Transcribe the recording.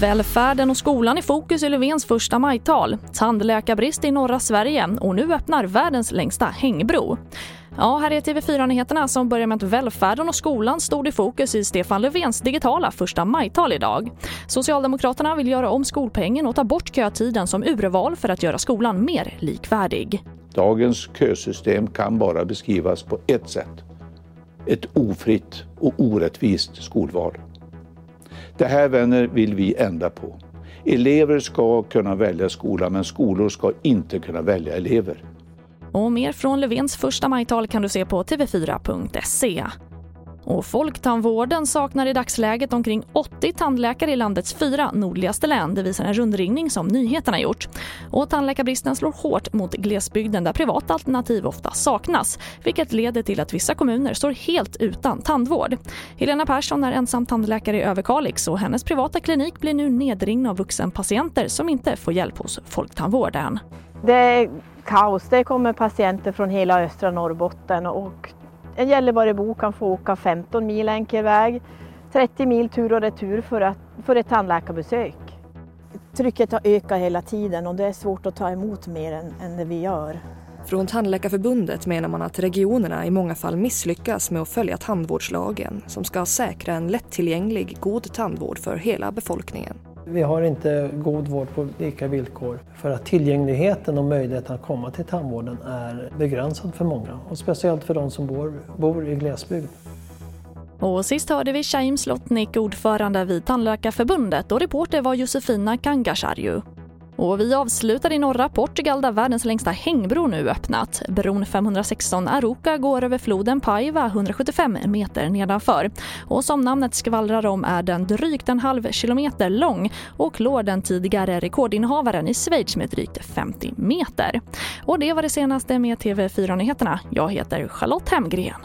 Välfärden och skolan i fokus i Löfvens första majtal. Tandläkarbrist i norra Sverige och nu öppnar världens längsta hängbro. Ja, här är TV4-nyheterna som börjar med att välfärden och skolan stod i fokus i Stefan Löfvens digitala första majtal idag. Socialdemokraterna vill göra om skolpengen och ta bort kötiden som urval för att göra skolan mer likvärdig. Dagens kösystem kan bara beskrivas på ett sätt. Ett ofritt och orättvist skolval. Det här vänner vill vi ändra på. Elever ska kunna välja skola men skolor ska inte kunna välja elever. Och mer från Löfvens första majtal kan du se på tv4.se. Och Folktandvården saknar i dagsläget omkring 80 tandläkare i landets fyra nordligaste län. Det visar en rundringning som Nyheterna gjort. Och tandläkarbristen slår hårt mot glesbygden där privata alternativ ofta saknas, vilket leder till att vissa kommuner står helt utan tandvård. Helena Persson är ensam tandläkare i Överkalix och hennes privata klinik blir nu nedringd av vuxenpatienter som inte får hjälp hos Folktandvården. Det är kaos. Det kommer patienter från hela östra Norrbotten och en Gällivarebo kan få åka 15 mil enkel väg, 30 mil tur och retur för, att, för ett tandläkarbesök. Trycket har ökat hela tiden och det är svårt att ta emot mer än, än det vi gör. Från Tandläkarförbundet menar man att regionerna i många fall misslyckas med att följa tandvårdslagen som ska säkra en lättillgänglig, god tandvård för hela befolkningen. Vi har inte god vård på lika villkor för att tillgängligheten och möjligheten att komma till tandvården är begränsad för många och speciellt för de som bor, bor i glesbygd. Och sist hörde vi Shaim Slotnik, ordförande vid Tandläkarförbundet och reporter var Josefina Kangasharju. Och vi avslutar i norra Portugal där världens längsta hängbro nu öppnat. Bron 516 Aroca går över floden Paiva 175 meter nedanför. Och som namnet skvallrar om är den drygt en halv kilometer lång och klår den tidigare rekordinnehavaren i Schweiz med drygt 50 meter. Och det var det senaste med TV4 Nyheterna. Jag heter Charlotte Hemgren.